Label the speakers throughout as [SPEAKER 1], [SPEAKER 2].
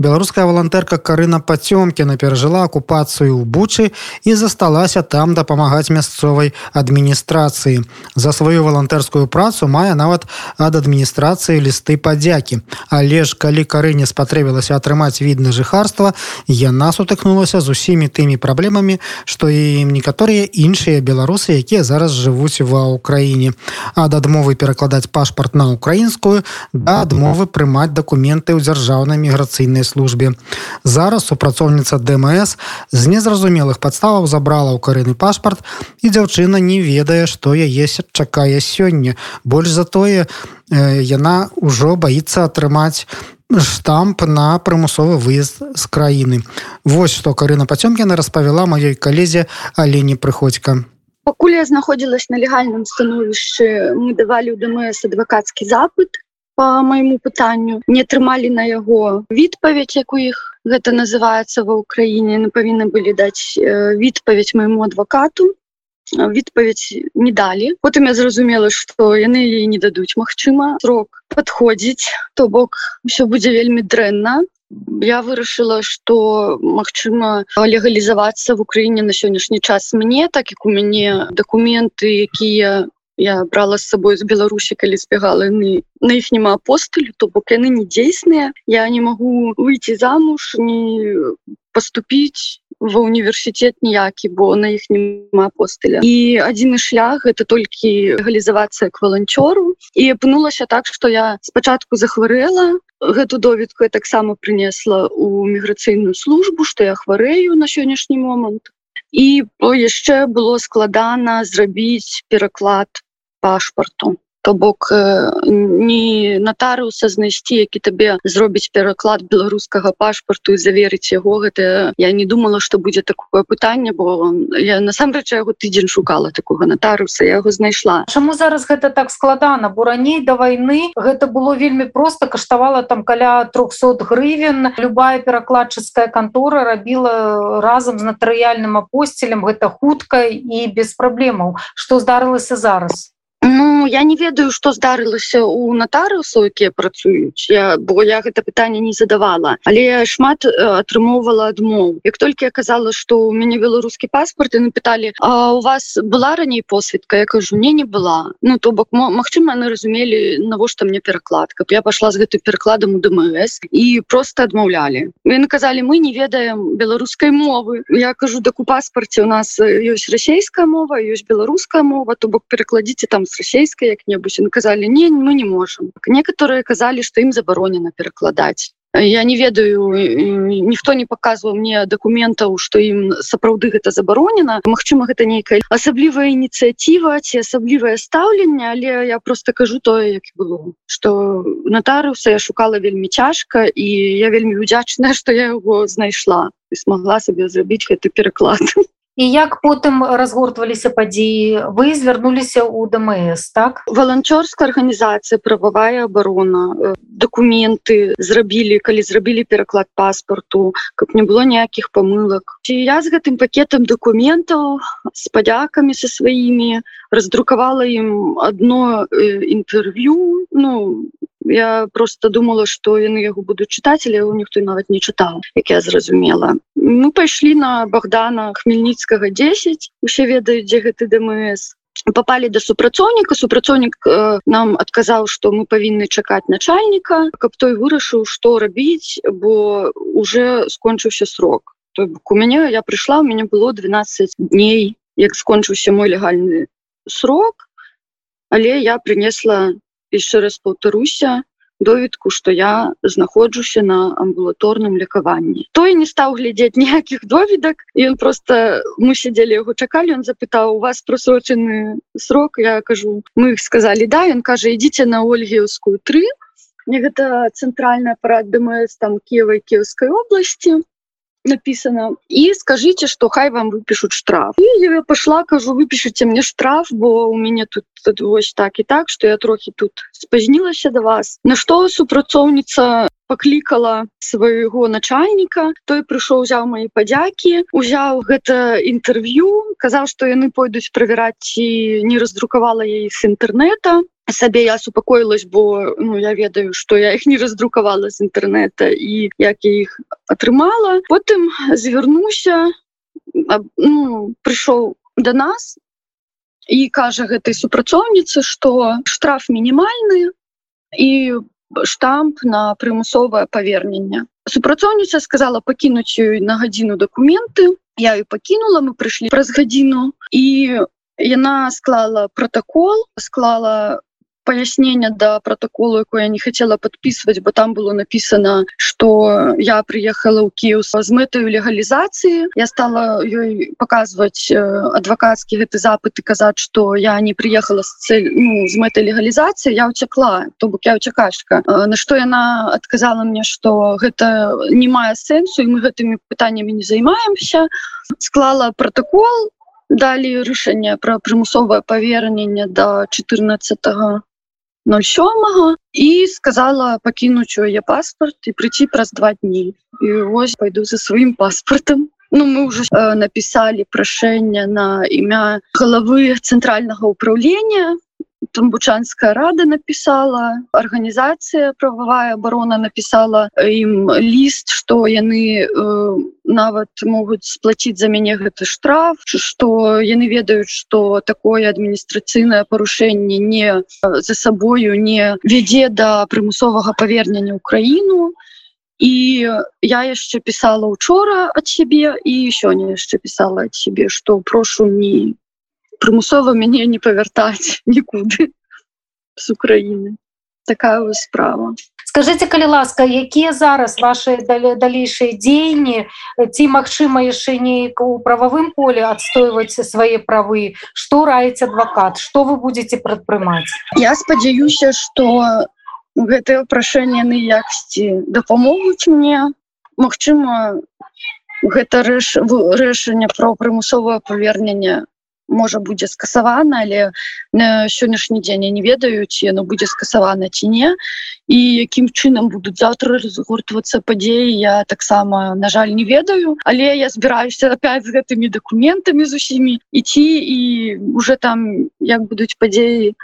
[SPEAKER 1] беларуская валантэрка карына пацёмкіна перажыла акупацыю ў бучы і засталася там дапамагаць мясцовай адміністрацыі. За сваю валантэрскую працу мае нават ад адміністрацыі лісты падзякі. Але ж калі карыне спатрэбілася атрымаць відна жыхарства яна сутыкнулася з усімі тымі праблемамі што і некаторыя іншыя беларусы якія зараз жывуць ва ўкраіне. Ад адмовы перакладаць пашпарт на украінскую да адмовы прымаць дакументы ў дзяржаўнай міграцыйнай службе. Зараз супрацоўніца дмс з незразумелых падставаў забрала ў карыны пашпарт і дзяўчына не ведае што яе чакае сёння. Больш за тое яна ўжо баится атрымаць штамп на прымусовы выезд з краіны. Вось што карына пацёмкіна распавяла маёй калезе але не прыходзька.
[SPEAKER 2] Пакуль я знаходзілась на легальным становішчы мы давалі ў дмс адвакацкі запыт по майму пытанню не атрымалі на яго відпаведь як у іх гэта называется ва ўкраіне. Мы павінны былі даць відпаведь майму адвакату. Відпаведь не далі. Потым я зразумела что яны ей не дадуць Мачыма срок подходзіць то бок все будзе вельмі дрэнна. Я вырашыла что Мачыма легалізавацца в Украіне на сённяшні час мне так як у мяне документы якія я брала з сабой з беларусі калі збегала яны на іх няма апостылю то бок яны не дзейсныя я не магу выйти замуж не поступить ва універсітет ніякі бо на іх няма апостыля і адзіны шлях это толькі галізавацца к валанцёру і апынулася так что я спачатку захварэла гэту доведку я таксама прынесла у міграцыйную службу что я хварэю на сённяшні момант. І яшчэ было складана зрабіць пераклад пашпарту. То бок не нотарыуса знайсці які табе зробіць пераклад беларускага пашпарту і заверыць яго гэта я не думала что будзе такое пытанне бо я насамрэч яго тыдзень шукала такого нотарыуса яго знайшла.
[SPEAKER 3] Чаму зараз гэта так складана? Бо раней да войны гэта было вельмі просто каштавала там каля 300 гривен любая перакладчыцкая кантора рабіла разам з натарыяльным апостелем гэта хутка і без праблемаў. Что здарылася зараз
[SPEAKER 2] Ну я не ведаю что здарылася у нотарыусу якія працуюць. Я бо я гэта пытанне не задавала. Але шмат атрымоўвала адмоў. Як толькі я казала что у мяне беларускі паспорт і напыталі а у вас была раней посведка я кажу не не была ну то бок Мачыма яны разумелі навошта мне пераклад каб я пашла з гэтым перакладам у дмс і просто адмаўлялі. Яны казалі мы не ведаем беларускай мовы я кажу так у паспарце у нас ёсць расійская мова ёсць беларуская мова то бок перакладзіце там с расійскай як-небудзь наказалі не мы не можем некаторыя казалі что ім забаронена перакладаць я не ведаю ніхто не показываў мне документаў что ім сапраўды гэта забаронена Мачыма гэта нейкая асаблівая ініцыятыва ці асаблівае стаўленне але я просто кажу тое як было что нотарыуса я шукала вельмі цяжка і я вельмі удзячная что я яго знайшла і смогла сабе зрабіць гэты пераклад
[SPEAKER 3] і як потым разгортваліся падзеі вы звярнуліся ў дмс так?
[SPEAKER 2] Валанцёрская арганізацыя прававая абарона документы зрабілі калі зрабілі пераклад паспарту каб не было ніякіх памылак ці я з гэтым пакетам документаў з падзякамі са сваімі раздрукавала ім одно інтэрв'ю ну я просто думала что яны яго буду чытаць але ніхто нават не чытаў як я зразумела мы пайшлі на богдана хмельніцкага 10 усе ведаюць дзе гэты дмс. Попали до супрацоўніка. Супрацоўнік э, нам адказаў что мы павінны чакаць начальніка каб той вырашыў что рабіць бо уже скончыўся срок. То у мяне я прыйшла у мяне было 12 дней як скончыўся мой легальны срок. Але я принесла яшчэ раз паўтаруся доведку что я знаходжуся на амбулаторным лекаванні той не стаў глядзець ніякіх доведак ён просто мы сидзелі яго чакалі он запытаў у вас просрочаны срок? Я кажу мы их сказали да ён кажа ідзіце на ольгеўскую 3 мне гэта цэнтральная парад дмс там киевай киевской области написано. И скажите что хай вам выпишут штраф. И я пошла кажу выпишите мне штраф бо у меня тут, тут вось так и так что я трохи тут спазнілася до вас на что супрацоўница покликала свайго начальника. Той прыйшоў взял мои падзяки узял гэта інтерв'ю казаў что яны пойдуць проверять ці не раздрукавала ей с інтернета сабе я супакоілась бо ну я ведаю что я их не раздрукавала з інтэрнета і як я іх атрымала потым звярнуся ну, прыйшоў до нас і кажа гэтай супрацоўніцы что штраф мінімальны і штамп на прымусовае павернення супрацоўніца сказала пакінуць ёй на гадзіну документы я і пакінула мы прыйшлі праз гадзіну і яна склала протокол склала паяснення да протоколу якое не хотела подписывать бо там было написано что я приехала ў Киев з мэтаю легалізацыі я стала ёй показывать э, адвокатскі гэты запыт и казаць что я не приехала с цель ну, з мэтай легалізацыі я уцякла то бок я уцякашка э, на что яна отказала мне что гэта не мае сэнсу і мы гэтымі пытаннями не займаемся. Склала протокол далі рашэнне про прымусовае паверненне до 14 07 і сказала пакінуць у яе паспорт і прыйти праз два дні. І ось пойду за сваім паспортом. Ну мы уже э, написали прашэнне на імя головы цэнтральнага управления тамбучанская рада написала органнізацыя правовая оборона написала ім ліст что яны э, нават могуць сплаціць за мяне гэты штраф что яны ведаюць что такое адміністрацыйнае парушэнне не за сабою не вядзе да прымусовага павернення ўкраіну і я яшчэ писала учора ад сябе і сёння яшчэ писала ад сябе что прошу не прымусова мяне не павяртаць нікуды з Украіны такая справа.
[SPEAKER 3] Скажите калі ласка якія зараз ваши далейшыя дзеянні ці магчыма яшчэ неяк у прававым поле адстойваць свае правы? Что раіць адвакат что вы будете прадпрымаць
[SPEAKER 2] я спадзяюся что гэтае прашэнне на якасці дапамогуць мне Магчыма гэта рэш рашэнне про прымусовае павернення можа будзе скасавана але на сённяшні дзень я не ведаю ці яно будзе скасавана ці не. І якім чынам будуць заўтра разгортвацца падзеі я таксама на жаль не ведаю. Але я збіраюся опять з гэтымі документамі з усімі ідці і уже там як будуць падзеі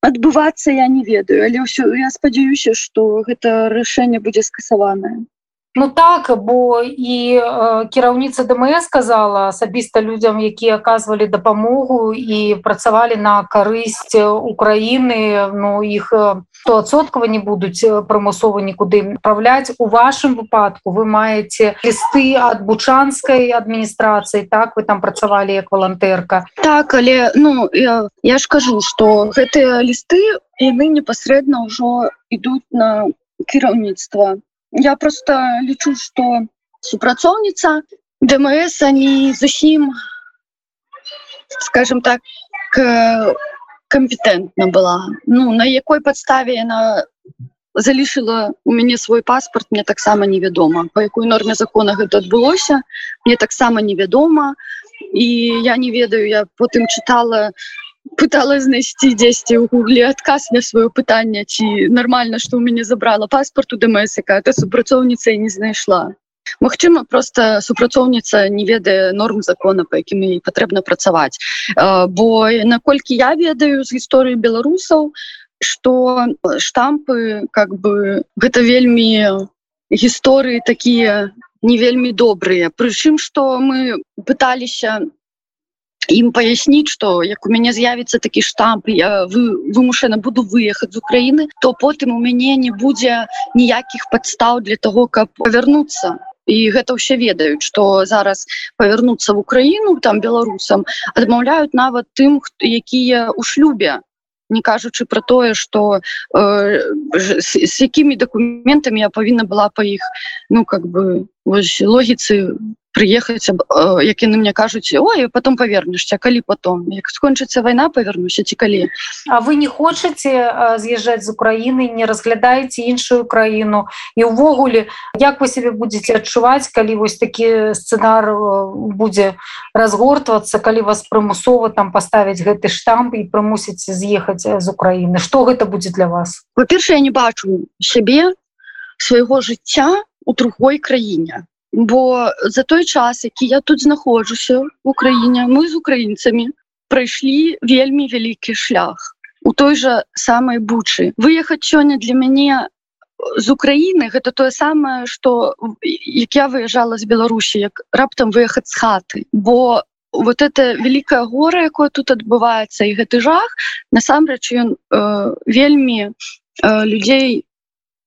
[SPEAKER 2] адбывацца я не ведаю. Але ўсё я спадзяюся что гэта рашэнне будзе скасаванае
[SPEAKER 3] Ну так бо і э, кіраўніца ДМС сказала асабіста людзям якія аказвалі дапамогу і працавалі на карысць Украіны Ну іх стоадсоткава не будуць прымусова нікуды правляць у вашым выпадку вы маеце лісты ад бучанскай адміністрацыі так? Вы там працавалі як валантэрка
[SPEAKER 2] так але ну я, я ж кажу что гэтыя лісты яны непасрэдна ўжо ідуць на кіраўніцтва я просто лічу что супрацоўніца дмс они зусім скажем так компетентна была. Ну на якой подставе яна залішила у мяне свой паспорт мне таксама невядома по якой норме закона гэта адбылося мне таксама невядома. І я не ведаю я потым чытала пыталась знайсці дзесьці ў гугле адказ на сваё пытанне ці нормально что у мяне забрала паспорт у дмс якая ты супрацоўніца не знайшла. Магчыма просто супрацоўніца не ведае норм закона по якім і патрэбна працаваць. Бо наколькі я ведаю з гісторыі беларусаў что штампы как бы гэта вельмі гісторыі такія не вельмі добрыя. Прычым что мы пыталіся ім паясніць что як у мяне з'явіцца такі штамп я вы вымушана буду выехаць з Украіны то потым у мяне не будзе ніякіх падстаў для того каб павярнуцца. І гэта ўсе ведаюць что зараз павярнуцца в Украіну там беларусам адмаўляюць нават тым якія у шлюбе не кажучы про тое что э, с, с якімі документамі я павінна была по іх ну как бы логіцы приехать як яны мне кажуць ой потом повернешься калі потом? Як скончыцца война повернуся ці калі?
[SPEAKER 3] А вы не хочаце з'язджаць з Украіны не разглядаеце іншую краіну? І увогуле як вы себе будете адчуваць калі вось такі сцэнар будзе разгортвацца калі вас прымусова там поставіць гэты штамп і прымусіць з'ехаць з Украіны? Что гэта будзе для вас?
[SPEAKER 2] По-перша я не бачу сябе свайго жыцця у другой краіне бо за той час які я тут знаходжуся в Україніне мы з украінцамі прайшлі вельмі вялікі шлях. У той жа самай бучы выехаць сёння для мяне з Украіны гэта тое самае што як я выязджала з Беларусі як раптам выехаць з хаты бо вот это великкае гора якое тут адбываецца і гэты жах. Насамрэч ён э, вельмі э, людзей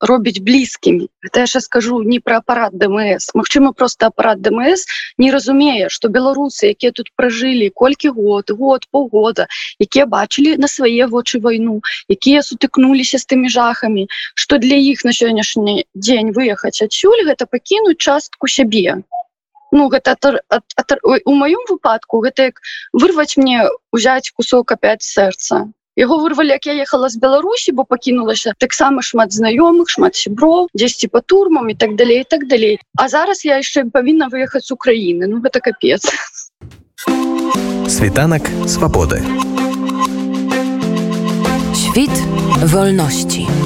[SPEAKER 2] робіць блізкімі это яшчэ скажу не про апарат дмс. Мачыма просто апарат дмс не разумее что беларусы якія тут пражылі колькі год год полгода якія бачылі на свае вочы вайну якія сутыкнуліся з тымі жахамі что для іх на сённяшні дзень выехаць адсюль гэта пакінуць частку сябе. Ну гэта ат, ат, ат, у маём выпадку гэта як вырваць мне узяць кусок опять сэрца яго вырвалі як я ехала з беларусі бо пакінулася таксама шмат знаёмых шмат сяброў дзесьці по турмам і так далей так далей а зараз я яшчэ павінна выехаць з Украіны ну гэта капец
[SPEAKER 4] світанак свабоды
[SPEAKER 5] Świt wolności.